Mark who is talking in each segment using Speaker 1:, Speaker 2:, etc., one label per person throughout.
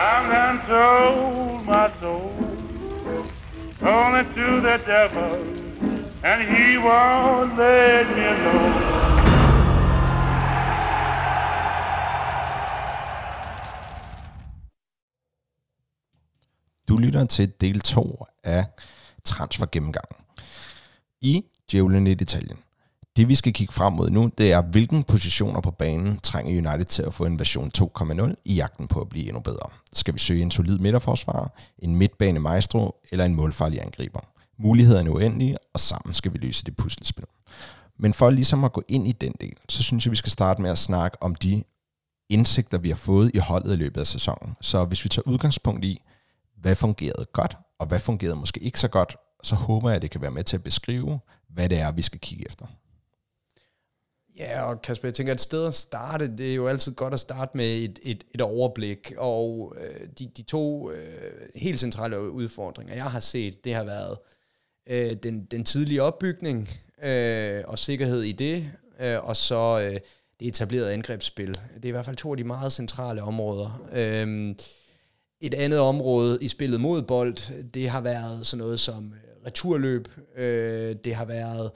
Speaker 1: I'm done sold my soul only to the devil, and he won't let me alone.
Speaker 2: Du lytter til del 2 af Transfergennemgangen i Djævlen i Italien. Det vi skal kigge frem mod nu, det er, hvilken positioner på banen trænger United til at få en version 2.0 i jagten på at blive endnu bedre. Skal vi søge en solid midterforsvar, en midtbane maestro eller en målfarlig angriber? Mulighederne er uendelige, og sammen skal vi løse det puslespil. Men for ligesom at gå ind i den del, så synes jeg, vi skal starte med at snakke om de indsigter, vi har fået i holdet i løbet af sæsonen. Så hvis vi tager udgangspunkt i, hvad fungerede godt, og hvad fungerede måske ikke så godt, så håber jeg, at det kan være med til at beskrive, hvad det er, vi skal kigge efter.
Speaker 3: Ja, og Kasper, jeg tænker, at et sted at starte, det er jo altid godt at starte med et, et, et overblik, og øh, de, de to øh, helt centrale udfordringer, jeg har set, det har været øh, den, den tidlige opbygning øh, og sikkerhed i det, øh, og så øh, det etablerede angrebsspil. Det er i hvert fald to af de meget centrale områder. Øh, et andet område i spillet mod bold, det har været sådan noget som øh, returløb, øh, det har været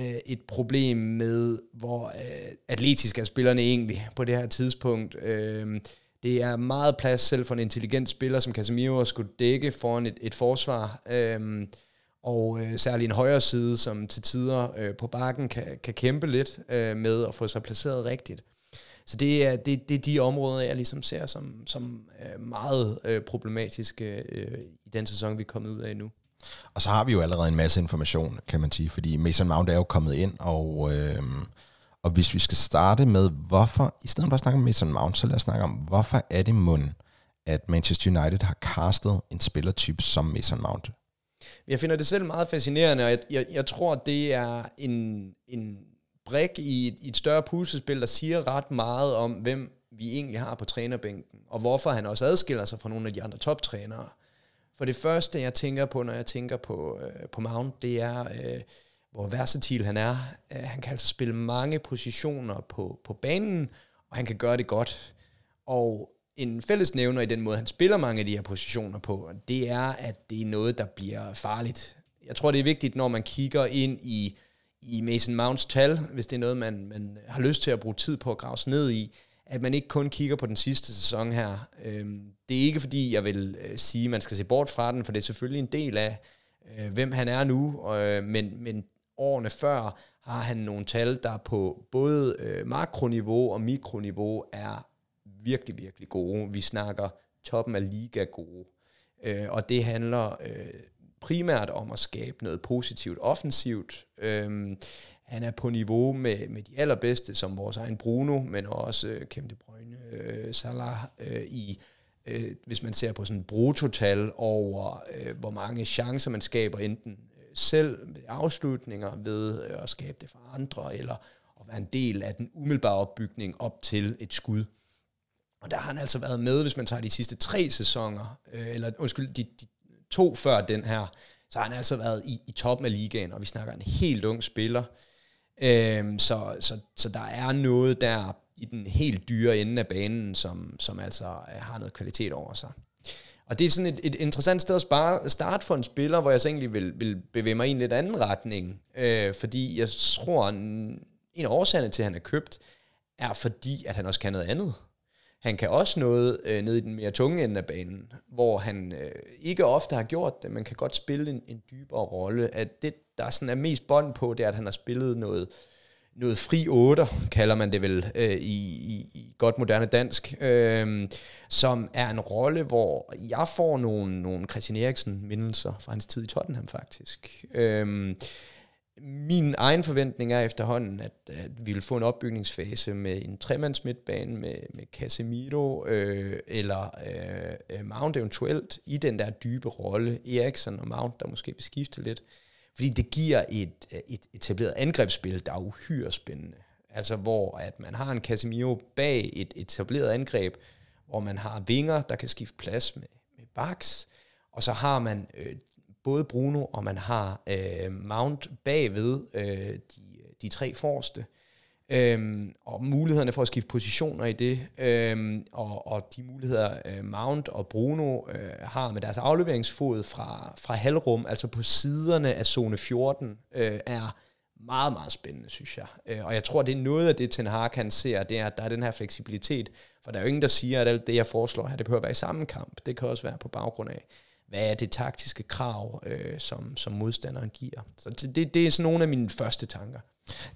Speaker 3: øh, et problem med, hvor øh, atletisk er spillerne egentlig på det her tidspunkt. Øh, det er meget plads selv for en intelligent spiller som Casemiro skulle dække foran et, et forsvar, øh, og øh, særligt en højre side, som til tider øh, på bakken kan, kan kæmpe lidt øh, med at få sig placeret rigtigt. Så det er, det, det er de områder, jeg ligesom ser som, som øh, meget øh, problematiske øh, i den sæson, vi er kommet ud af nu.
Speaker 2: Og så har vi jo allerede en masse information, kan man sige, fordi Mason Mount er jo kommet ind, og, øh, og hvis vi skal starte med, hvorfor, i stedet for at snakke om Mason Mount, så lad os snakke om, hvorfor er det mund, at Manchester United har castet en spillertype som Mason Mount?
Speaker 3: Jeg finder det selv meget fascinerende, og jeg, jeg, jeg tror, det er en, en brik i et, i et større puslespil, der siger ret meget om, hvem vi egentlig har på trænerbænken, og hvorfor han også adskiller sig fra nogle af de andre toptrænere. For det første, jeg tænker på, når jeg tænker på, øh, på Mount, det er, øh, hvor versatil han er. Øh, han kan altså spille mange positioner på, på banen, og han kan gøre det godt. Og en fællesnævner i den måde, han spiller mange af de her positioner på, det er, at det er noget, der bliver farligt. Jeg tror, det er vigtigt, når man kigger ind i i Mason Mounts tal, hvis det er noget, man, man har lyst til at bruge tid på at grave sig ned i, at man ikke kun kigger på den sidste sæson her. Øhm, det er ikke fordi, jeg vil øh, sige, at man skal se bort fra den, for det er selvfølgelig en del af, øh, hvem han er nu, øh, men, men årene før har han nogle tal, der på både øh, makroniveau og mikroniveau er virkelig, virkelig gode. Vi snakker toppen af liga gode. Øh, og det handler øh, primært om at skabe noget positivt offensivt. Øhm, han er på niveau med, med de allerbedste, som vores egen Bruno, men også øh, Kæmpe De Bruyne, øh, Salah, øh, i, øh, hvis man ser på sådan brutotal over, øh, hvor mange chancer man skaber, enten øh, selv ved afslutninger, ved øh, at skabe det for andre, eller at være en del af den umiddelbare opbygning op til et skud. Og der har han altså været med, hvis man tager de sidste tre sæsoner, øh, eller undskyld, de, de to før den her, så har han altså været i, i toppen af ligaen, og vi snakker en helt ung spiller. Øhm, så, så, så der er noget der i den helt dyre ende af banen, som, som altså øh, har noget kvalitet over sig. Og det er sådan et, et interessant sted at spare, starte for en spiller, hvor jeg så egentlig vil, vil bevæge mig i en lidt anden retning. Øh, fordi jeg tror, en, en af årsagerne til, at han er købt, er fordi, at han også kan noget andet. Han kan også noget øh, ned i den mere tunge ende af banen, hvor han øh, ikke ofte har gjort det, men kan godt spille en, en dybere rolle. At det, der sådan er mest bånd på, det er, at han har spillet noget, noget fri otter, kalder man det vel øh, i, i, i godt moderne dansk, øh, som er en rolle, hvor jeg får nogle, nogle Christian Eriksen-mindelser fra hans tid i Tottenham faktisk. Øh, min egen forventning er efterhånden, at, at vi vil få en opbygningsfase med en tremands midtbane med, med Casemiro øh, eller øh, øh, Mount eventuelt i den der dybe rolle. Eriksen og Mount, der måske vil skifte lidt. Fordi det giver et, et etableret angrebsspil, der er uhyre spændende. Altså hvor at man har en Casemiro bag et etableret angreb, hvor man har vinger, der kan skifte plads med, med backs, og så har man øh, både Bruno og man har øh, Mount bagved øh, de, de tre forreste. Øhm, og mulighederne for at skifte positioner i det, øhm, og, og de muligheder øh, Mount og Bruno øh, har med deres afleveringsfod fra, fra halvrum, altså på siderne af zone 14, øh, er meget, meget spændende, synes jeg. Øh, og jeg tror, det er noget af det, Ten Hag kan se, det er, at der er den her fleksibilitet. For der er jo ingen, der siger, at alt det, jeg foreslår her, det behøver at være i samme kamp. Det kan også være på baggrund af, hvad er det taktiske krav, øh, som, som modstanderen giver. Så det, det er sådan nogle af mine første tanker.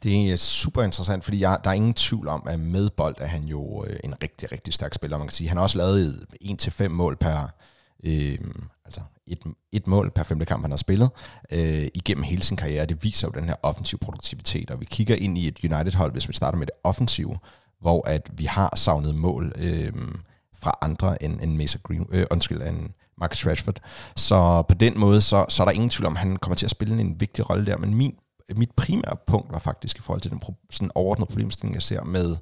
Speaker 2: Det er super interessant, fordi jeg, der er ingen tvivl om, at med bold er han jo øh, en rigtig, rigtig stærk spiller, man kan sige. Han har også lavet 1-5 mål per, øh, altså et, et mål per femte kamp, han har spillet øh, igennem hele sin karriere. Det viser jo den her offensiv produktivitet, og vi kigger ind i et United-hold, hvis vi starter med det offensive, hvor at vi har savnet mål øh, fra andre end, end Mesa Green, øh, undskyld, end Marcus Rashford. Så på den måde, så, så er der ingen tvivl om, at han kommer til at spille en vigtig rolle der, men min mit primære punkt var faktisk i forhold til den sådan overordnede problemstilling, jeg ser med,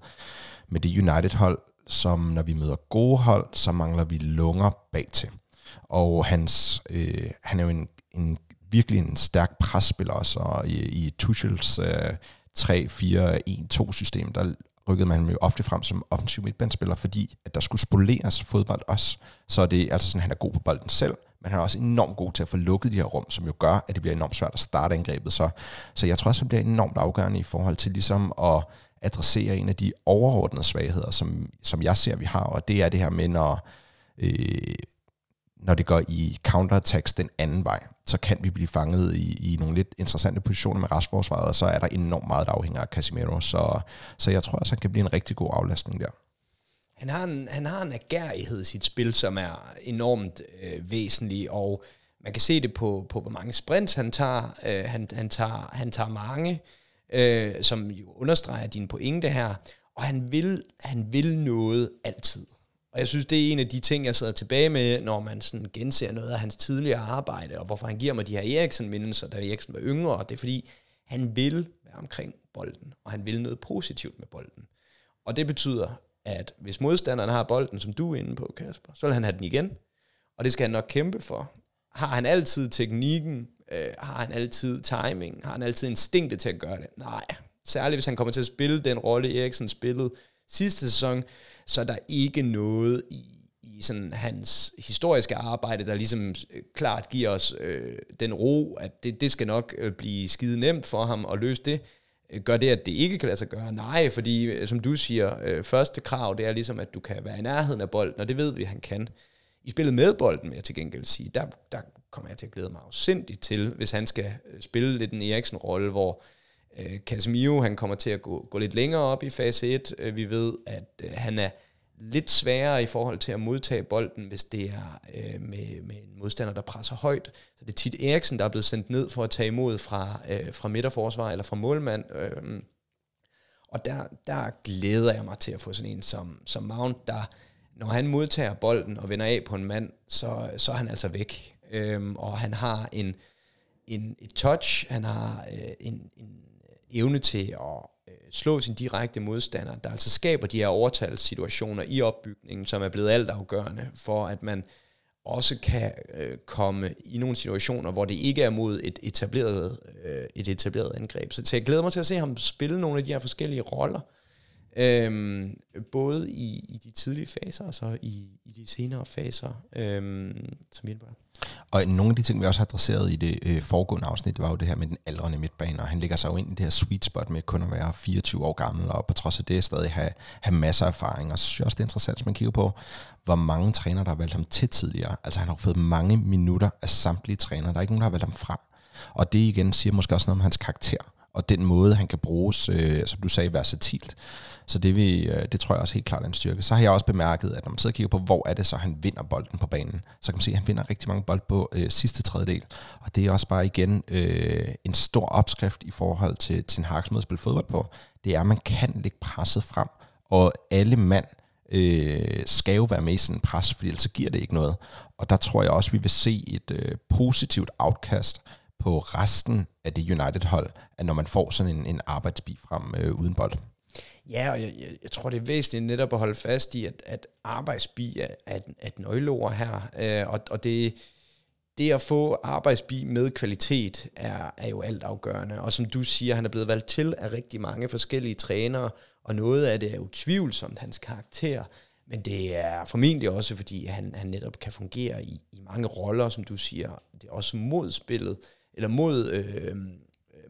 Speaker 2: med det United-hold, som når vi møder gode hold, så mangler vi lunger bag til. Og hans, øh, han er jo en, en virkelig en stærk presspiller også, i, i Tuchels øh, 3-4-1-2-system, der rykkede man jo ofte frem som offensiv midtbandspiller, fordi at der skulle spoleres fodbold også. Så det er altså sådan, at han er god på bolden selv, men han er også enormt god til at få lukket de her rum, som jo gør, at det bliver enormt svært at starte angrebet. Så, så jeg tror også, det bliver enormt afgørende i forhold til ligesom at adressere en af de overordnede svagheder, som, som jeg ser, vi har, og det er det her med, når, øh, når det går i counterattacks den anden vej, så kan vi blive fanget i, i nogle lidt interessante positioner med restforsvaret, og så er der enormt meget, der afhænger af Casimiro. Så, så jeg tror også, han kan blive en rigtig god aflastning der.
Speaker 3: Han har en, han har en agerighed i sit spil, som er enormt øh, væsentlig, og man kan se det på, på hvor mange sprints han tager. Øh, han, han, tager han tager mange, øh, som jo understreger din pointe her, og han vil, han vil noget altid. Og jeg synes, det er en af de ting, jeg sidder tilbage med, når man sådan genser noget af hans tidligere arbejde, og hvorfor han giver mig de her Eriksen-mindelser, da Eriksen var yngre, og det er fordi, han vil være omkring bolden, og han vil noget positivt med bolden. Og det betyder, at hvis modstanderen har bolden, som du er inde på, Kasper, så vil han have den igen. Og det skal han nok kæmpe for. Har han altid teknikken? Øh, har han altid timing? Har han altid instinktet til at gøre det? Nej. Særligt hvis han kommer til at spille den rolle, Eriksen spillede sidste sæson, så er der ikke noget i, i sådan hans historiske arbejde, der ligesom øh, klart giver os øh, den ro, at det, det skal nok øh, blive skide nemt for ham at løse det. Øh, gør det, at det ikke kan lade sig gøre? Nej, fordi øh, som du siger, øh, første krav, det er ligesom, at du kan være i nærheden af bolden, og det ved vi, at han kan. I spillet med bolden, vil jeg til gengæld sige, der, der kommer jeg til at glæde mig afsindigt til, hvis han skal spille lidt en Eriksen-rolle, hvor øh, Casemiro, han kommer til at gå, gå lidt længere op i fase 1. Øh, vi ved, at øh, han er lidt sværere i forhold til at modtage bolden, hvis det er øh, med, med en modstander, der presser højt. Så det er tit Eriksen, der er blevet sendt ned for at tage imod fra, øh, fra midterforsvar eller fra målmand. Øh, og der, der glæder jeg mig til at få sådan en som, som Mount, der når han modtager bolden og vender af på en mand, så, så er han altså væk. Øh, og han har en, en et touch, han har øh, en, en evne til at øh, slå sin direkte modstander, der altså skaber de her overtalssituationer i opbygningen, som er blevet altafgørende for, at man også kan øh, komme i nogle situationer, hvor det ikke er mod et etableret, øh, et etableret angreb. Så jeg glæder mig til at se ham spille nogle af de her forskellige roller, Øhm, både i, i de tidlige faser og så i, i de senere faser, øhm, som hjælper.
Speaker 2: Og nogle af de ting, vi også har adresseret i det øh, foregående afsnit, det var jo det her med den aldrende midtbane, og han ligger sig jo ind i det her sweet spot med kun at være 24 år gammel, og på trods af det stadig have, have masser af erfaring. Og så synes jeg også, det er interessant, hvis man kigger på, hvor mange trænere, der har valgt ham til tidligere. Altså han har fået mange minutter af samtlige trænere. Der er ikke nogen, der har valgt ham fra. Og det igen siger måske også noget om hans karakter og den måde, han kan bruges, øh, som du sagde, versatilt. Så det, vi, øh, det tror jeg også helt klart er en styrke. Så har jeg også bemærket, at når man sidder og kigger på, hvor er det så, han vinder bolden på banen, så kan man se, at han vinder rigtig mange bold på øh, sidste tredjedel. Og det er også bare igen øh, en stor opskrift i forhold til, til en Hags måde at spille fodbold på. Det er, at man kan lægge presset frem, og alle mand øh, skal jo være med i sådan en pres, for ellers så giver det ikke noget. Og der tror jeg også, at vi vil se et øh, positivt outcast på resten af det United-hold, at når man får sådan en, en arbejdsbi frem øh, uden bold.
Speaker 3: Ja, og jeg, jeg, jeg tror, det er væsentligt netop at holde fast i, at, at arbejdsbi er, er, er et nøgleord her, øh, og, og det det at få arbejdsbi med kvalitet er, er jo alt afgørende. Og som du siger, han er blevet valgt til af rigtig mange forskellige trænere, og noget af det er utvivlsomt hans karakter, men det er formentlig også, fordi han, han netop kan fungere i, i mange roller, som du siger. Det er også mod spillet, eller mod, øh,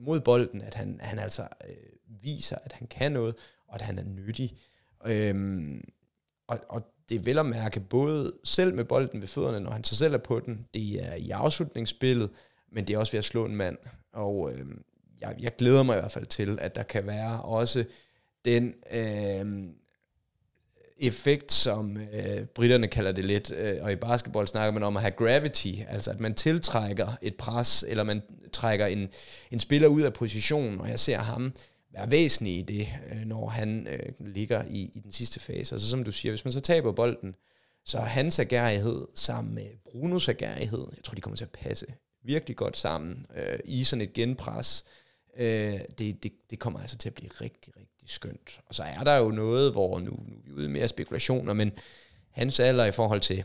Speaker 3: mod bolden, at han, han altså øh, viser, at han kan noget, og at han er nyttig. Øhm, og, og det er vel at mærke både selv med bolden ved fødderne, når han sig selv er på den, det er i afslutningsspillet, men det er også ved at slå en mand. Og øh, jeg, jeg glæder mig i hvert fald til, at der kan være også den øh, effekt, som øh, britterne kalder det lidt, øh, og i basketball snakker man om at have gravity, altså at man tiltrækker et pres, eller man trækker en, en spiller ud af position, og jeg ser ham være væsentlig i det, øh, når han øh, ligger i, i den sidste fase. Så som du siger, hvis man så taber bolden, så hans agerighed sammen med Brunos agerighed, jeg tror, de kommer til at passe virkelig godt sammen øh, i sådan et genpres. Øh, det, det, det kommer altså til at blive rigtig, rigtig skønt. Og så er der jo noget, hvor nu, nu er vi ude mere spekulationer, men hans alder i forhold til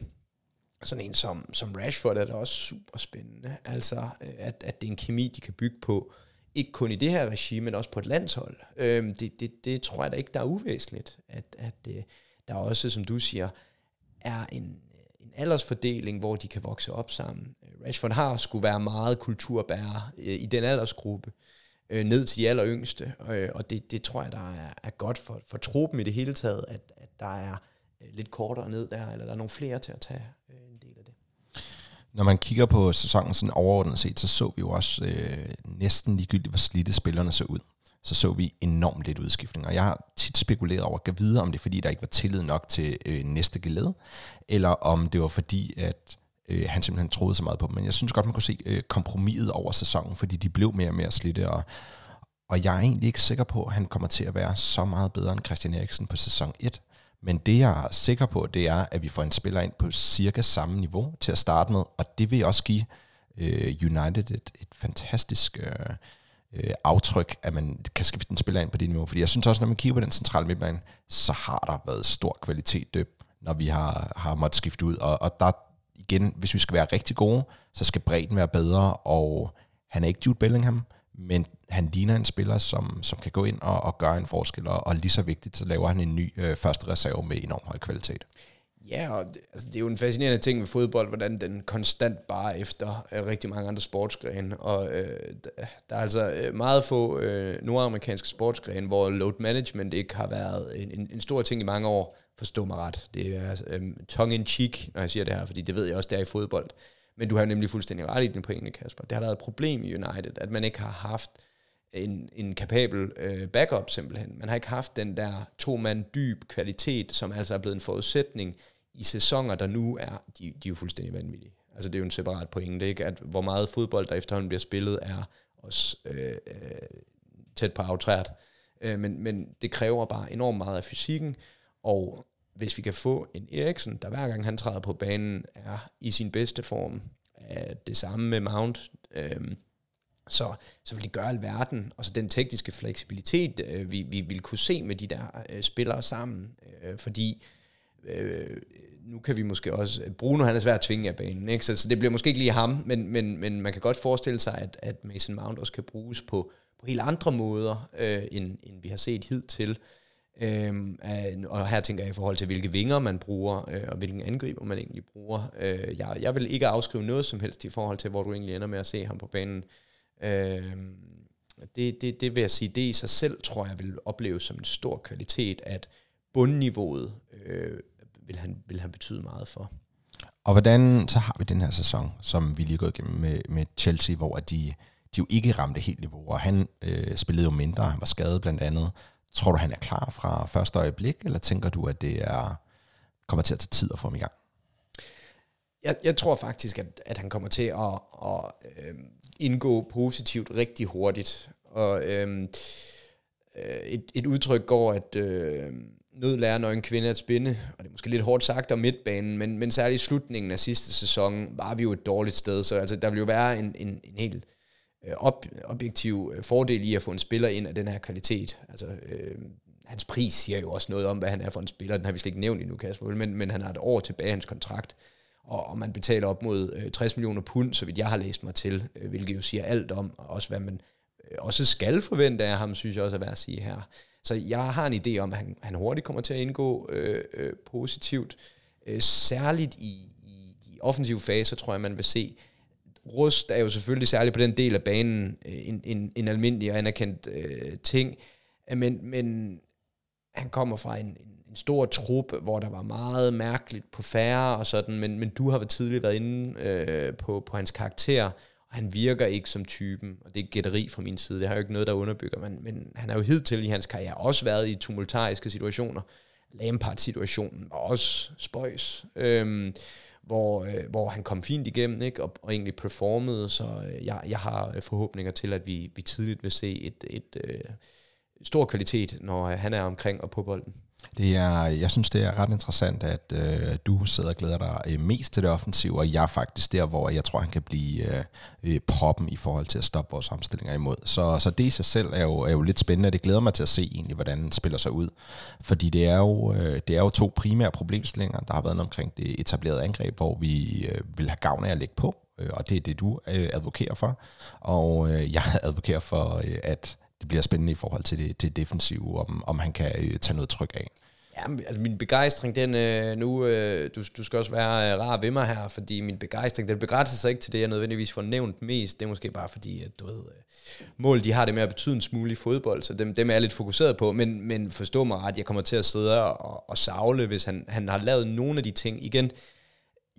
Speaker 3: sådan en som, som Rashford er da også super spændende. Altså, øh, at, at det er en kemi, de kan bygge på. Ikke kun i det her regime, men også på et landshold. Øhm, det, det, det tror jeg da ikke, der er uvæsentligt. At, at øh, der også, som du siger, er en, en aldersfordeling, hvor de kan vokse op sammen. Øh, Rashford har skulle være meget kulturbærer øh, i den aldersgruppe, øh, ned til de aller yngste, øh, og det, det tror jeg, der er, er godt for, for truppen i det hele taget, at, at der er øh, lidt kortere ned der, eller der er nogle flere til at tage øh, en del af det.
Speaker 2: Når man kigger på sæsonen sådan overordnet set, så så vi jo også øh, næsten ligegyldigt, hvor slidte spillerne så ud. Så så vi enormt lidt udskiftning. Og jeg har tit spekuleret over at gå videre, om det er fordi, der ikke var tillid nok til øh, næste geled, eller om det var fordi, at øh, han simpelthen troede så meget på dem. Men jeg synes godt, man kunne se øh, kompromiset over sæsonen, fordi de blev mere og mere slidte, og, og jeg er egentlig ikke sikker på, at han kommer til at være så meget bedre end Christian Eriksen på sæson 1. Men det, jeg er sikker på, det er, at vi får en spiller ind på cirka samme niveau til at starte med, og det vil også give øh, United et, et fantastisk øh, øh, aftryk, at man kan skifte en spiller ind på det niveau. Fordi jeg synes også, når man kigger på den centrale midtbane, så har der været stor kvalitet, øh, når vi har, har måttet skifte ud. Og, og der igen, hvis vi skal være rigtig gode, så skal bredden være bedre, og han er ikke Jude Bellingham, men han ligner en spiller, som, som kan gå ind og, og gøre en forskel, og, og lige så vigtigt, så laver han en ny øh, første reserve med enorm høj kvalitet.
Speaker 3: Ja, og det, altså, det er jo en fascinerende ting med fodbold, hvordan den konstant bare efter øh, rigtig mange andre sportsgrene, og øh, der er altså øh, meget få øh, nordamerikanske sportsgrene, hvor load management ikke har været en, en, en stor ting i mange år, forstå mig ret. Det er øh, tongue-in-cheek, når jeg siger det her, fordi det ved jeg også, der i fodbold. Men du har nemlig fuldstændig ret i din pointe, Kasper. Det har været et problem i United, at man ikke har haft en, en kapabel øh, backup simpelthen. Man har ikke haft den der to-mand dyb kvalitet, som altså er blevet en forudsætning i sæsoner, der nu er, de, de er jo fuldstændig vanvittige. Altså det er jo en separat pointe, ikke? at hvor meget fodbold, der efterhånden bliver spillet, er også øh, tæt på aftrært. Øh, men, men det kræver bare enormt meget af fysikken, og hvis vi kan få en Eriksen, der hver gang han træder på banen, er i sin bedste form, er det samme med Mount, øh, så, så vil det gøre alverden. Og så den tekniske fleksibilitet, øh, vi, vi vil kunne se med de der øh, spillere sammen. Øh, fordi øh, nu kan vi måske også... Bruno han er svært at tvinge af banen, ikke? Så, så det bliver måske ikke lige ham, men, men, men man kan godt forestille sig, at, at Mason Mount også kan bruges på, på helt andre måder, øh, end, end vi har set hidtil. Øhm, øh, og her tænker jeg i forhold til, hvilke vinger man bruger, øh, og hvilken angriber man egentlig bruger. Øh, jeg, jeg vil ikke afskrive noget som helst i forhold til, hvor du egentlig ender med at se ham på banen. Øh, det, det, det vil jeg sige, det i sig selv, tror jeg, vil opleves som en stor kvalitet, at bundniveauet øh, vil, han, vil han betyde meget for.
Speaker 2: Og hvordan, så har vi den her sæson, som vi lige er gået igennem med, med Chelsea, hvor de, de jo ikke ramte helt niveau, og han øh, spillede jo mindre, han var skadet blandt andet. Tror du, han er klar fra første øjeblik, eller tænker du, at det er kommer til at tage tid at få ham i gang?
Speaker 3: Jeg, jeg tror faktisk, at, at han kommer til at, at øh, indgå positivt rigtig hurtigt. Og øh, et, et udtryk går, at øh, nød lærer når en kvinde at spinde, og det er måske lidt hårdt sagt om midtbanen, men, men særligt i slutningen af sidste sæson var vi jo et dårligt sted, så altså, der vil jo være en, en, en helt øh, op, objektiv øh, fordel i at få en spiller ind af den her kvalitet. Altså, øh, hans pris siger jo også noget om, hvad han er for en spiller, den har vi slet ikke nævnt endnu, Kasper, men, men han har et år tilbage i hans kontrakt, og, og man betaler op mod øh, 60 millioner pund, så vidt jeg har læst mig til, øh, hvilket jo siger alt om, og også hvad man øh, også skal forvente af ham, synes jeg også er værd at sige her. Så jeg har en idé om, at han, han hurtigt kommer til at indgå øh, øh, positivt, øh, særligt i, i de offensive faser, tror jeg, man vil se. Rust er jo selvfølgelig særligt på den del af banen øh, en, en, en almindelig og anerkendt øh, ting, men, men han kommer fra en, en en stor trup, hvor der var meget mærkeligt på færre og sådan, men, men du har tidligere været inde øh, på, på hans karakter, og han virker ikke som typen, og det er gætteri fra min side, det har jo ikke noget, der underbygger, men, men han har jo hidtil i hans karriere også været i tumultariske situationer. Lampard-situationen var også spøjs, øhm, hvor, øh, hvor han kom fint igennem ikke, og, og egentlig performede, så øh, jeg, jeg har øh, forhåbninger til, at vi, vi tidligt vil se et, et øh, stor kvalitet, når øh, han er omkring og på bolden.
Speaker 2: Det er, jeg synes, det er ret interessant, at øh, du sidder og glæder dig øh, mest til det offensive, og jeg er faktisk der, hvor jeg tror, han kan blive øh, øh, proppen i forhold til at stoppe vores omstillinger imod. Så, så det i sig selv er jo, er jo lidt spændende, det glæder mig til at se egentlig, hvordan den spiller sig ud. Fordi det er jo, øh, det er jo to primære problemstillinger, der har været omkring det etablerede angreb, hvor vi øh, vil have gavn af at lægge på, øh, og det er det, du øh, advokerer for. Og øh, jeg advokerer for, øh, at det bliver spændende i forhold til det, det defensive, om, om han kan øh, tage noget tryk af.
Speaker 3: Ja, altså min begejstring, den øh, nu, øh, du, du skal også være øh, rar ved mig her, fordi min begejstring, den begrænser sig ikke til det, jeg nødvendigvis får nævnt mest. Det er måske bare fordi, at du ved, øh, mål, de har det med at betyde en smule i fodbold, så dem, dem er jeg lidt fokuseret på, men, men forstå mig ret, jeg kommer til at sidde og, og savle, hvis han, han har lavet nogle af de ting. Igen,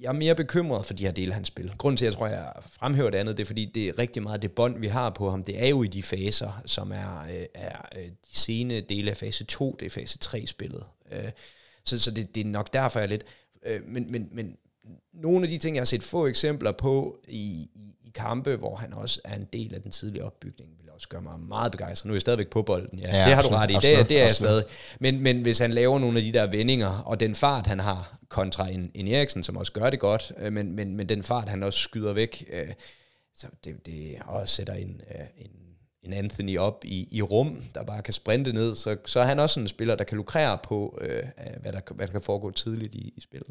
Speaker 3: jeg er mere bekymret for de her dele af hans spil. Grunden til, at jeg tror, at jeg fremhæver det andet, det er, fordi det er rigtig meget det bånd, vi har på ham. Det er jo i de faser, som er, øh, er øh, de sene dele af fase 2, det er fase 3-spillet. Øh, så så det, det er nok derfor, jeg er lidt... Men, men, men nogle af de ting, jeg har set få eksempler på i, i, i kampe, hvor han også er en del af den tidlige opbygning, vil også gøre mig meget begejstret. Nu er jeg stadigvæk på bolden. Ja, ja det har absolut, du ret i. Absolut, det, det er jeg stadig. Men, men hvis han laver nogle af de der vendinger, og den fart, han har kontra en, en Eriksen, som også gør det godt, øh, men, men, men den fart, han også skyder væk, øh, så det, det også sætter en, øh, en, en Anthony op i, i rum, der bare kan sprinte ned, så, så er han også en spiller, der kan lukrere på, øh, hvad, der, hvad der kan foregå tidligt i, i spillet.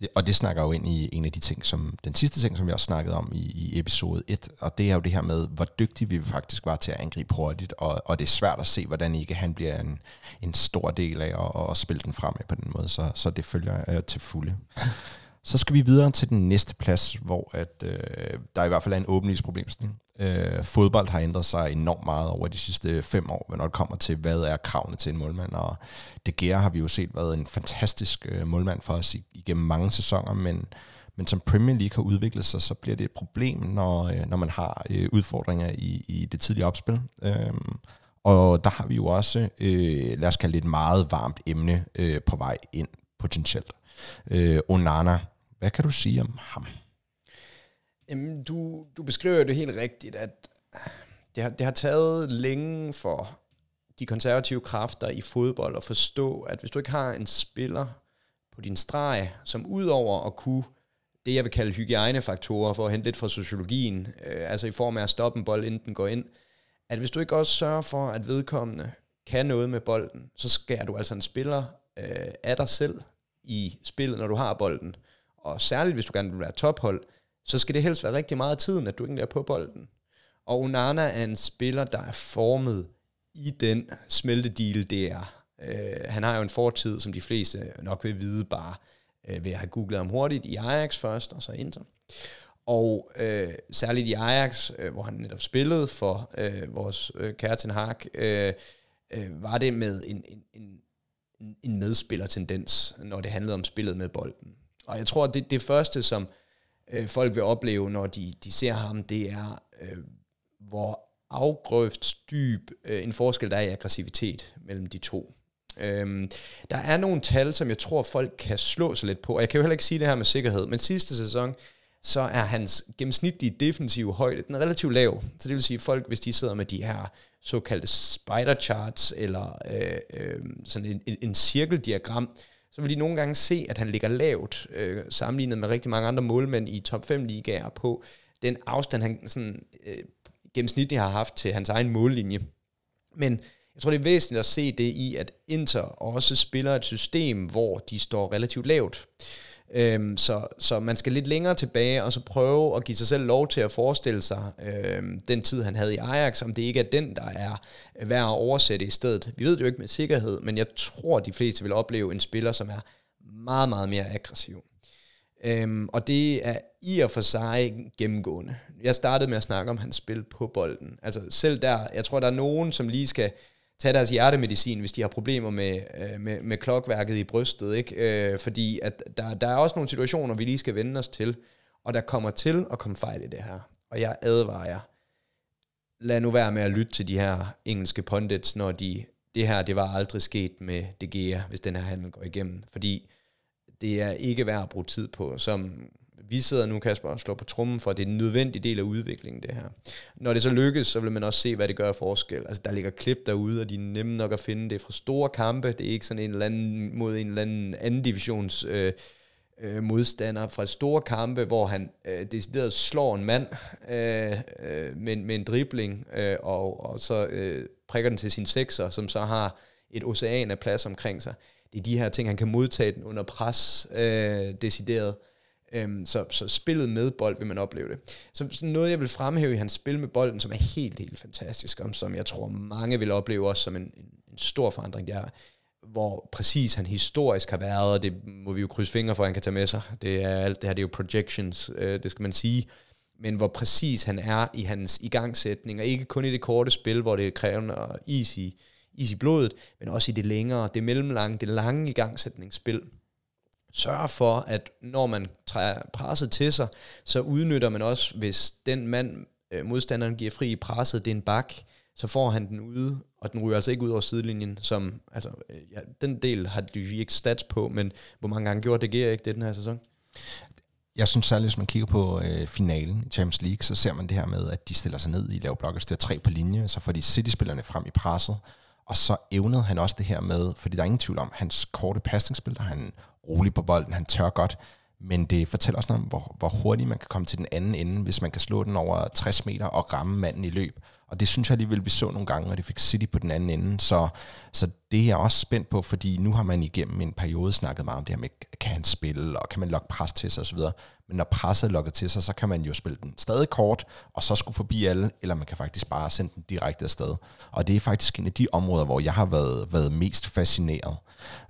Speaker 2: Det, og det snakker jo ind i en af de ting, som den sidste ting, som jeg også snakkede om i, i episode 1, og det er jo det her med, hvor dygtige vi faktisk var til at angribe hurtigt, og, og det er svært at se, hvordan ikke han bliver en, en stor del af at, at spille den fremad på den måde, så, så det følger jeg til fulde. Så skal vi videre til den næste plads, hvor at, øh, der i hvert fald er en åbenlyst problemstilling. Øh, fodbold har ændret sig enormt meget over de sidste fem år, når det kommer til, hvad er kravene til en målmand. Og De Gea har vi jo set været en fantastisk øh, målmand for os igennem mange sæsoner, men, men som Premier League har udviklet sig, så bliver det et problem, når, øh, når man har øh, udfordringer i, i det tidlige opspil. Øh, og der har vi jo også, øh, lad os kalde det et meget varmt emne øh, på vej ind potentielt. Øh, Onana hvad kan du sige om ham?
Speaker 3: Jamen, du, du beskriver det helt rigtigt, at det har, det har taget længe for de konservative kræfter i fodbold at forstå, at hvis du ikke har en spiller på din streg, som udover at kunne det, jeg vil kalde hygiejnefaktorer, for at hente lidt fra sociologien, øh, altså i form af at stoppe en bold, inden den går ind, at hvis du ikke også sørger for, at vedkommende kan noget med bolden, så skærer du altså en spiller øh, af dig selv i spillet, når du har bolden. Og særligt hvis du gerne vil være tophold, så skal det helst være rigtig meget af tiden, at du egentlig er på bolden. Og Onana er en spiller, der er formet i den smeltedeal, det er. Øh, han har jo en fortid, som de fleste nok vil vide bare øh, ved at have googlet ham hurtigt i Ajax først, og så Inter. Og øh, særligt i Ajax, øh, hvor han netop spillede for øh, vores øh, Kerten Hag, øh, øh, var det med en, en, en, en medspillertendens, når det handlede om spillet med bolden. Og jeg tror, at det, det første, som øh, folk vil opleve, når de, de ser ham, det er, øh, hvor afgrøft dyb øh, en forskel der er i aggressivitet mellem de to. Øhm, der er nogle tal, som jeg tror, folk kan slå sig lidt på, og jeg kan jo heller ikke sige det her med sikkerhed, men sidste sæson, så er hans gennemsnitlige defensive højde, den er relativt lav. Så det vil sige, at folk, hvis de sidder med de her såkaldte spider charts, eller øh, øh, sådan en, en, en cirkeldiagram, så vil de nogle gange se, at han ligger lavt, øh, sammenlignet med rigtig mange andre målmænd i top 5 ligaer på den afstand, han sådan, øh, gennemsnitligt har haft til hans egen mållinje. Men jeg tror, det er væsentligt at se det i, at Inter også spiller et system, hvor de står relativt lavt. Øhm, så, så man skal lidt længere tilbage, og så prøve at give sig selv lov til at forestille sig øhm, den tid, han havde i Ajax, om det ikke er den, der er værd at oversætte i stedet. Vi ved det jo ikke med sikkerhed, men jeg tror, de fleste vil opleve en spiller, som er meget, meget mere aggressiv. Øhm, og det er i og for sig gennemgående. Jeg startede med at snakke om hans spil på bolden. Altså selv der, jeg tror, der er nogen, som lige skal tage deres hjertemedicin, hvis de har problemer med, øh, med, med klokværket i brystet. Ikke? Øh, fordi at der, der er også nogle situationer, vi lige skal vende os til, og der kommer til at komme fejl i det her. Og jeg advarer jer, lad nu være med at lytte til de her engelske pundits, når de, det her, det var aldrig sket med De Gea, hvis den her handel går igennem. Fordi det er ikke værd at bruge tid på, som vi sidder nu, Kasper, og slår på trummen for, at det er en nødvendig del af udviklingen, det her. Når det så lykkes, så vil man også se, hvad det gør af forskel. Altså, der ligger klip derude, og de er nemme nok at finde. Det er fra store kampe. Det er ikke sådan en eller anden mod en eller anden anden divisions øh, øh, modstander fra store kampe, hvor han øh, decideret slår en mand øh, øh, med, med en dribling, øh, og, og så øh, prikker den til sin sekser, som så har et ocean af plads omkring sig. Det er de her ting, han kan modtage den under pres, øh, decideret. Øhm, så, så spillet med bold vil man opleve det. Så, sådan noget, jeg vil fremhæve i hans spil med bolden, som er helt, helt fantastisk, og som jeg tror mange vil opleve også som en, en, en stor forandring, det er, hvor præcis han historisk har været, og det må vi jo krydse fingre for, at han kan tage med sig. Det er alt det her, det er jo projections, øh, det skal man sige. Men hvor præcis han er i hans igangsætning, og ikke kun i det korte spil, hvor det er krævende og easy, easy blodet, men også i det længere, det mellemlange, det lange igangsætningsspil sørge for, at når man træder presset til sig, så udnytter man også, hvis den mand, øh, modstanderen giver fri i presset, det er en bak, så får han den ude, og den ryger altså ikke ud over sidelinjen, som, altså, øh, ja, den del har du ikke stats på, men hvor mange gange gjorde det ikke det den her sæson?
Speaker 2: Jeg synes særligt, hvis man kigger på øh, finalen i Champions League, så ser man det her med, at de stiller sig ned i lav blok og stiller tre på linje, så får de City-spillerne frem i presset, og så evnede han også det her med, fordi der er ingen tvivl om, hans korte pasningsspil, der han rolig på bolden, han tør godt, men det fortæller også noget om, hvor, hvor hurtigt man kan komme til den anden ende, hvis man kan slå den over 60 meter og ramme manden i løb. Og det synes jeg alligevel, vi så nogle gange, og det fik City på den anden ende. Så, så det er jeg også spændt på, fordi nu har man igennem en periode snakket meget om det her med, kan han spille, og kan man lokke pres til sig osv. Men når presset er lukket til sig, så kan man jo spille den stadig kort, og så skulle forbi alle, eller man kan faktisk bare sende den direkte afsted. Og det er faktisk en af de områder, hvor jeg har været, været mest fascineret,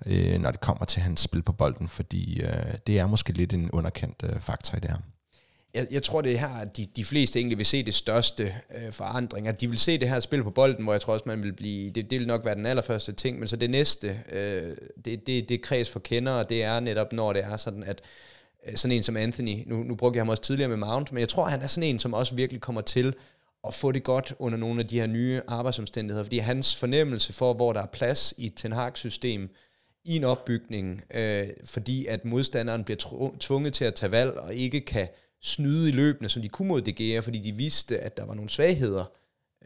Speaker 2: øh, når det kommer til hans spil på bolden, fordi øh, det er måske lidt en underkendt øh, faktor i det her
Speaker 3: jeg, jeg tror, det er her, at de, de fleste egentlig vil se det største øh, forandring. At de vil se det her spil på bolden, hvor jeg tror også, man vil blive... Det, det vil nok være den allerførste ting, men så det næste, øh, det, det, det kreds for kendere, det er netop, når det er sådan, at øh, sådan en som Anthony, nu, nu brugte jeg ham også tidligere med Mount, men jeg tror, han er sådan en, som også virkelig kommer til at få det godt under nogle af de her nye arbejdsomstændigheder, fordi hans fornemmelse for, hvor der er plads i Ten Hag-system, i en opbygning, øh, fordi at modstanderen bliver tvunget til at tage valg og ikke kan snyde i løbende, som de kunne mod DGA, fordi de vidste, at der var nogle svagheder.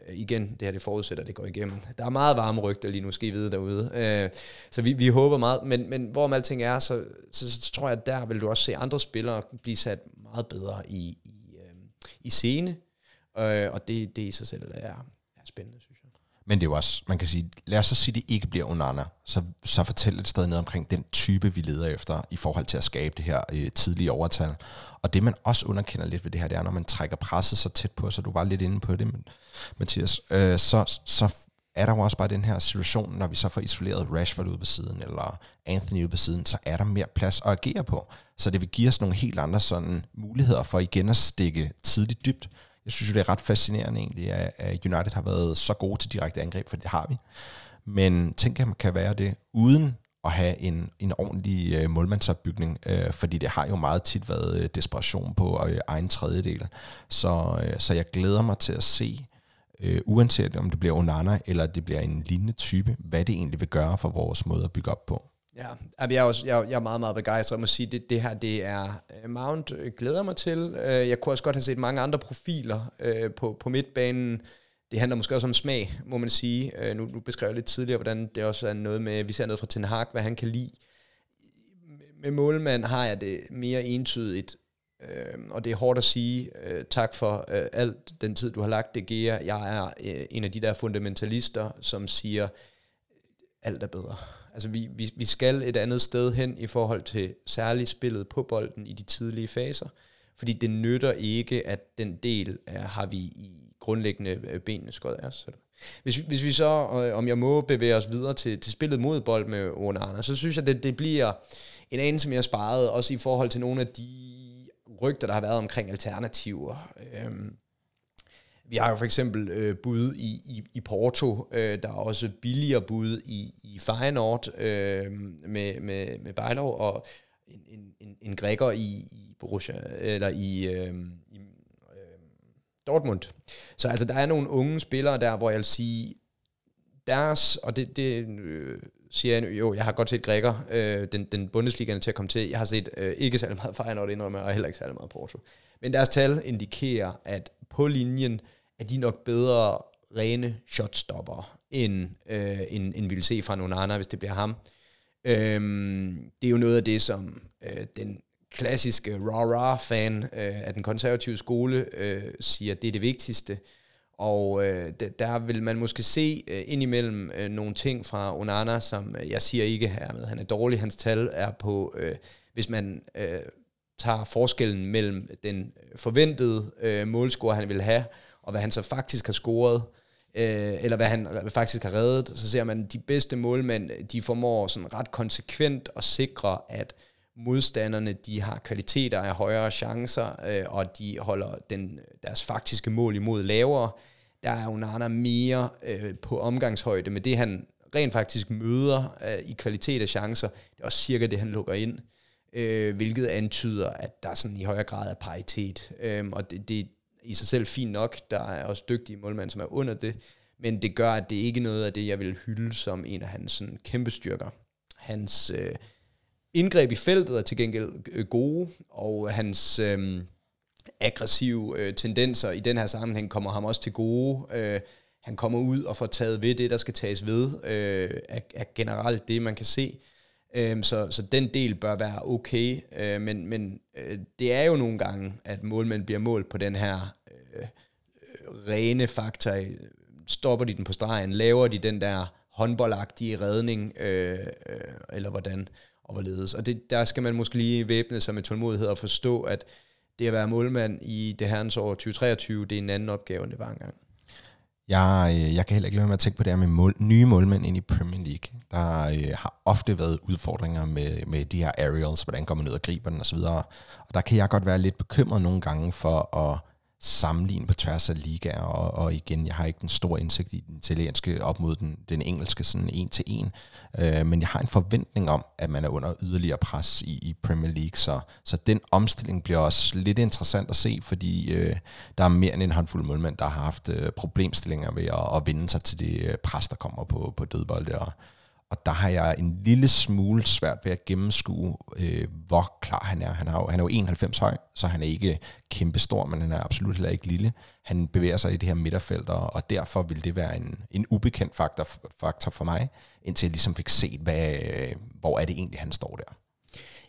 Speaker 3: Øh, igen, det her det forudsætter, at det går igennem. Der er meget varme rygter lige nu, skal I vide derude. Øh, så vi, vi håber meget, men, men hvorom alting er, så, så, så tror jeg, at der vil du også se andre spillere blive sat meget bedre i, i, øh, i scene, øh, og det, det i sig selv er, er spændende.
Speaker 2: Men det er jo også, man kan sige, lad os så sige, at det ikke bliver Onana, så, så fortæl et sted noget omkring den type, vi leder efter, i forhold til at skabe det her øh, tidlige overtal. Og det, man også underkender lidt ved det her, det er, når man trækker presset så tæt på, så du var lidt inde på det, Mathias, øh, så, så er der jo også bare den her situation, når vi så får isoleret Rashford ud på siden, eller Anthony ud på siden, så er der mere plads at agere på. Så det vil give os nogle helt andre sådan muligheder for igen at stikke tidligt dybt. Jeg synes jo, det er ret fascinerende egentlig, at United har været så gode til direkte angreb, for det har vi. Men tænk, at man kan være det uden at have en, en ordentlig øh, målmandsopbygning, øh, fordi det har jo meget tit været øh, desperation på øh, egen tredjedel. Så, øh, så jeg glæder mig til at se, øh, uanset om det bliver Onana eller det bliver en lignende type, hvad det egentlig vil gøre for vores måde at bygge op på.
Speaker 3: Ja, jeg er, også, jeg, jeg er meget, meget begejstret. om at sige, det, det her det er øh, Mount øh, glæder mig til. Øh, jeg kunne også godt have set mange andre profiler på, på midtbanen. Det handler måske også om smag, må man sige. Nu, nu beskrev jeg lidt tidligere, hvordan det også er noget med, vi ser noget fra Ten Hag, hvad han kan lide. Med målmand har jeg det mere entydigt, og det er hårdt at sige. Tak for alt den tid, du har lagt det, Gea. Jeg er en af de der fundamentalister, som siger, alt er bedre Altså vi, vi, vi skal et andet sted hen i forhold til særligt spillet på bolden i de tidlige faser, fordi det nytter ikke, at den del er, har vi i grundlæggende øh, benene skåret af os. Hvis, hvis vi så, øh, om jeg må bevæge os videre til, til spillet mod bold med Onana, så synes jeg, det, det bliver en anelse mere sparet, også i forhold til nogle af de rygter, der har været omkring alternativer. Øhm, vi har jo for eksempel øh, bud i, i, i Porto, øh, der er også billigere bud i, i Feyenoord øh, med, med, med Bejlov, og en, en, en, en græker i, i Borussia, eller i, øh, i øh, Dortmund. Så altså, der er nogle unge spillere der, hvor jeg vil sige, deres, og det, det øh, siger jeg, jo, jeg har godt set grækker, øh, den, den Bundesliga til at komme til. Jeg har set øh, ikke særlig meget Feyenoord indrømme, og heller ikke særlig meget Porto. Men deres tal indikerer, at på linjen, er de nok bedre rene shotstopper, end, øh, end, end vi vil se fra Nonana, hvis det bliver ham. Øhm, det er jo noget af det, som øh, den klassiske rah-rah-fan øh, af den konservative skole øh, siger, det er det vigtigste. Og øh, der vil man måske se øh, indimellem øh, nogle ting fra Onana, som øh, jeg siger ikke her med, han er dårlig. Hans tal er på, øh, hvis man øh, tager forskellen mellem den forventede øh, målscore, han vil have, og hvad han så faktisk har scoret, øh, eller hvad han faktisk har reddet, så ser man, at de bedste målmænd, de formår sådan ret konsekvent at sikre, at modstanderne, de har kvaliteter af højere chancer, øh, og de holder den, deres faktiske mål imod lavere. Der er Onana mere øh, på omgangshøjde med det, han rent faktisk møder øh, i kvalitet af chancer. Det er også cirka det, han lukker ind, øh, hvilket antyder, at der sådan i højere grad er paritet. Øh, og det, det, i sig selv fint nok. Der er også dygtige målmænd, som er under det. Men det gør, at det ikke er noget af det, jeg vil hylde som en af hans sådan, kæmpe styrker. Hans øh, indgreb i feltet er til gengæld øh, gode, og hans øh, aggressive øh, tendenser i den her sammenhæng kommer ham også til gode. Øh, han kommer ud og får taget ved det, der skal tages ved, øh, er, er generelt det, man kan se. Øhm, så, så den del bør være okay, øh, men, men øh, det er jo nogle gange, at målmænd bliver målt på den her øh, øh rene faktor. Stopper de den på stregen? Laver de den der håndboldagtige redning? Øh, øh, eller hvordan og hvorledes? Og det, der skal man måske lige væbne sig med tålmodighed og forstå, at det at være målmand i det herrens år 2023, det er en anden opgave, end det var engang.
Speaker 2: Jeg, øh, jeg kan heller ikke lade med at tænke på det her med mål, nye målmænd ind i Premier League. Der øh, har ofte været udfordringer med, med de her aerials, hvordan går man ned og griber den osv. Og der kan jeg godt være lidt bekymret nogle gange for at sammenligne på tværs af ligaer, og, og igen, jeg har ikke den store indsigt i den italienske op mod den, den engelske sådan en til en, øh, men jeg har en forventning om, at man er under yderligere pres i, i Premier League, så, så den omstilling bliver også lidt interessant at se, fordi øh, der er mere end en håndfuld målmænd, der har haft øh, problemstillinger ved at, at vinde sig til det øh, pres, der kommer på, på dødbold, og og der har jeg en lille smule svært ved at gennemskue, øh, hvor klar han er. Han er, jo, han er jo 91 høj, så han er ikke kæmpestor, men han er absolut heller ikke lille. Han bevæger sig i det her midterfelt, og, og derfor vil det være en, en ubekendt faktor, faktor for mig, indtil jeg ligesom fik set, hvad, øh, hvor er det egentlig, han står der.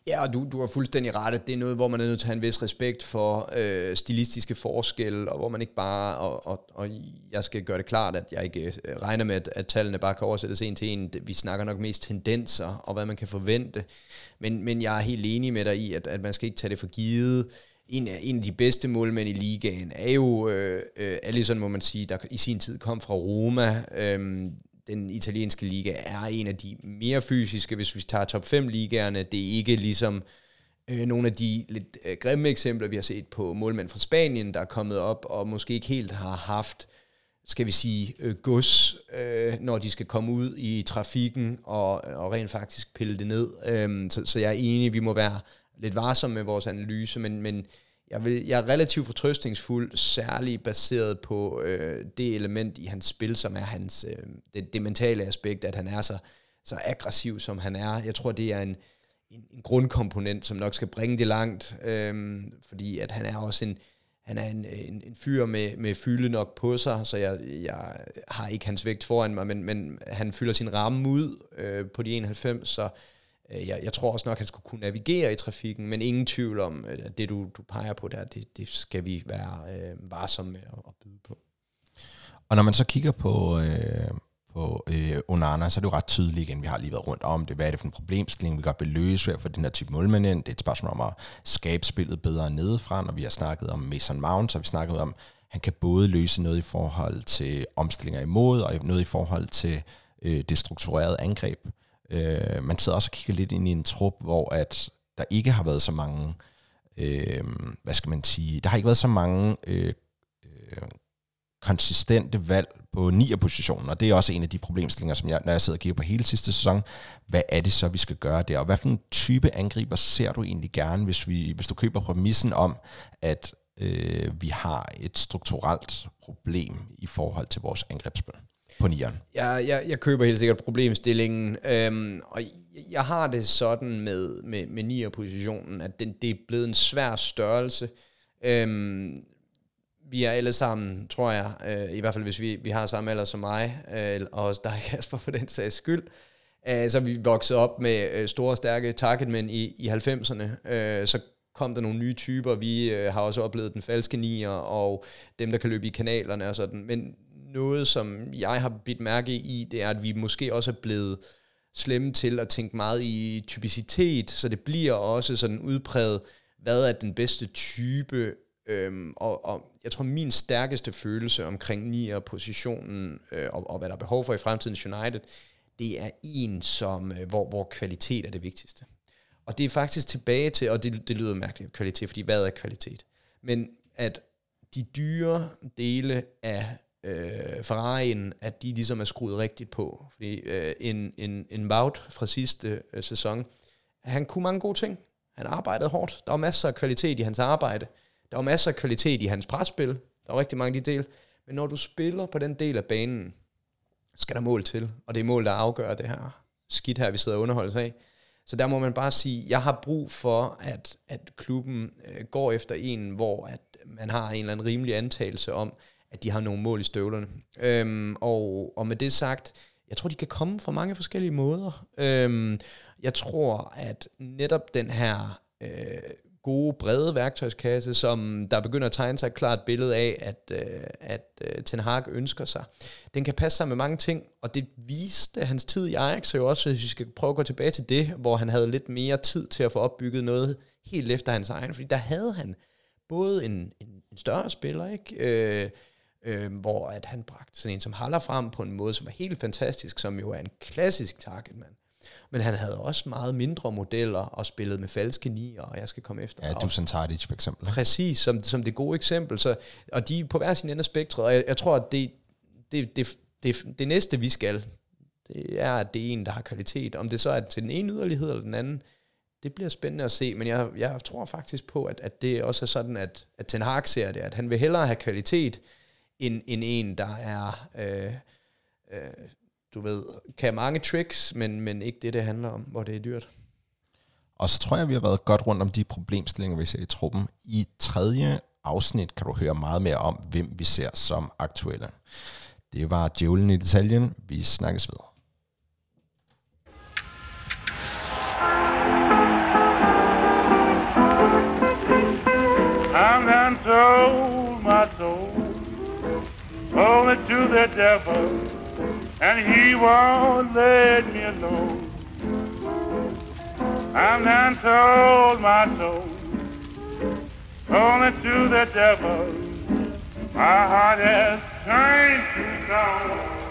Speaker 3: Ja, og du, du har fuldstændig ret, at det er noget, hvor man er nødt til at have en vis respekt for øh, stilistiske forskelle, og hvor man ikke bare, og, og, og jeg skal gøre det klart, at jeg ikke øh, regner med, at, at tallene bare kan oversættes en til en. Vi snakker nok mest tendenser, og hvad man kan forvente. Men, men jeg er helt enig med dig i, at, at man skal ikke tage det for givet. En af, en af de bedste målmænd i ligaen er jo øh, øh, Allison, må man sige, der i sin tid kom fra Roma. Øh, den italienske liga er en af de mere fysiske, hvis vi tager top 5 ligaerne. Det er ikke ligesom øh, nogle af de lidt øh, grimme eksempler, vi har set på målmænd fra Spanien, der er kommet op og måske ikke helt har haft, skal vi sige, øh, gods, øh, når de skal komme ud i trafikken og, og rent faktisk pille det ned. Øh, så, så jeg er enig, vi må være lidt varsomme med vores analyse, men, men jeg, vil, jeg er relativt fortrøstningsfuld, særligt baseret på øh, det element i hans spil, som er hans øh, det, det mentale aspekt, at han er så, så aggressiv, som han er. Jeg tror, det er en, en, en grundkomponent, som nok skal bringe det langt, øh, fordi at han er også en, han er en, en, en fyr med, med fylde nok på sig, så jeg, jeg har ikke hans vægt foran mig, men, men han fylder sin ramme ud øh, på de 91, så Øh, jeg, jeg tror også nok, at han skulle kunne navigere i trafikken, men ingen tvivl om, øh, at det du, du peger på der, det, det skal vi være øh, varsomme med at, at byde på.
Speaker 2: Og når man så kigger på, øh, på øh, Onana, så er det jo ret tydeligt igen, vi har lige været rundt om det. Hvad er det for en problemstilling, vi godt vil løse for den her type målmænd ind? Det er et spørgsmål om at skabe spillet bedre nedefra, når vi har snakket om Mason Mount, så har vi snakket om, han kan både løse noget i forhold til omstillinger imod, og noget i forhold til øh, det strukturerede angreb. Øh, man sidder også og kigger lidt ind i en trup, hvor at der ikke har været så mange, øh, hvad skal man sige, der har ikke været så mange øh, øh, konsistente valg på 9. positionen, og det er også en af de problemstillinger, som jeg, når jeg sidder og kigger på hele sidste sæson, hvad er det så, vi skal gøre der, og hvad for en type angriber ser du egentlig gerne, hvis, vi, hvis du køber præmissen om, at øh, vi har et strukturelt problem i forhold til vores angrebsspil på nieren.
Speaker 3: Jeg, jeg, jeg køber helt sikkert problemstillingen, øhm, og jeg har det sådan med, med, med nier-positionen, at den, det er blevet en svær størrelse. Øhm, vi er alle sammen, tror jeg, øh, i hvert fald hvis vi, vi har samme alder som mig, øh, og også dig, Kasper, for den sags skyld, øh, så er vi vokset op med øh, store, stærke targetmænd i, i 90'erne. Øh, så kom der nogle nye typer. Vi øh, har også oplevet den falske nier, og dem, der kan løbe i kanalerne og sådan. Men noget, som jeg har bidt mærke i, det er, at vi måske også er blevet slemme til at tænke meget i typicitet, så det bliver også sådan udpræget, hvad er den bedste type, øhm, og, og jeg tror, min stærkeste følelse omkring nier positionen, øh, og, og hvad der er behov for i fremtidens United, det er en, som, øh, hvor, hvor kvalitet er det vigtigste. Og det er faktisk tilbage til, og det, det lyder mærkeligt, kvalitet, fordi hvad er kvalitet? Men at de dyre dele af øh, Ferrari'en, at de ligesom er skruet rigtigt på. Fordi øh, en, en, en Wout fra sidste øh, sæson, han kunne mange gode ting. Han arbejdede hårdt. Der var masser af kvalitet i hans arbejde. Der var masser af kvalitet i hans presspil. Der var rigtig mange af de del. Men når du spiller på den del af banen, skal der mål til. Og det er mål, der afgør det her skidt her, vi sidder og underholdes af. Så der må man bare sige, jeg har brug for, at, at klubben øh, går efter en, hvor at man har en eller anden rimelig antagelse om, at de har nogle mål i støvlerne. Øhm, og, og med det sagt, jeg tror, de kan komme fra mange forskellige måder. Øhm, jeg tror, at netop den her øh, gode, brede værktøjskasse, som der begynder at tegne sig et klart billede af, at, øh, at øh, Ten Hag ønsker sig. Den kan passe sammen med mange ting, og det viste hans tid i Ajax jo også, hvis vi skal prøve at gå tilbage til det, hvor han havde lidt mere tid til at få opbygget noget helt efter hans egen, fordi der havde han både en, en, en større spiller, ikke? Øh, øh, hvor at han bragte sådan en som Haller frem på en måde, som var helt fantastisk, som jo er en klassisk targetmand. Men han havde også meget mindre modeller og spillet med falske nier, og jeg skal komme efter.
Speaker 2: Ja, Dusan Tadic for eksempel.
Speaker 3: Præcis, som, som det gode eksempel. Så, og de er på hver sin ende af spektret, og jeg, jeg tror, at det, det, det, det, det næste, vi skal, det er, at det er en, der har kvalitet. Om det så er til den ene yderlighed eller den anden, det bliver spændende at se, men jeg, jeg tror faktisk på, at, at det også er sådan, at, at Ten Hag ser det, at han vil hellere have kvalitet, end, end en, der er, øh, øh, du ved, kan mange tricks, men, men ikke det, det handler om, hvor det er dyrt.
Speaker 2: Og så tror jeg, vi har været godt rundt om de problemstillinger, vi ser i truppen. I tredje afsnit kan du høre meget mere om, hvem vi ser som aktuelle. Det var djævlen i detaljen. Vi snakkes videre.
Speaker 1: I'm done sold my soul only to the devil, and he won't let me alone. I'm done sold my soul only to the devil. My heart has turned to stone.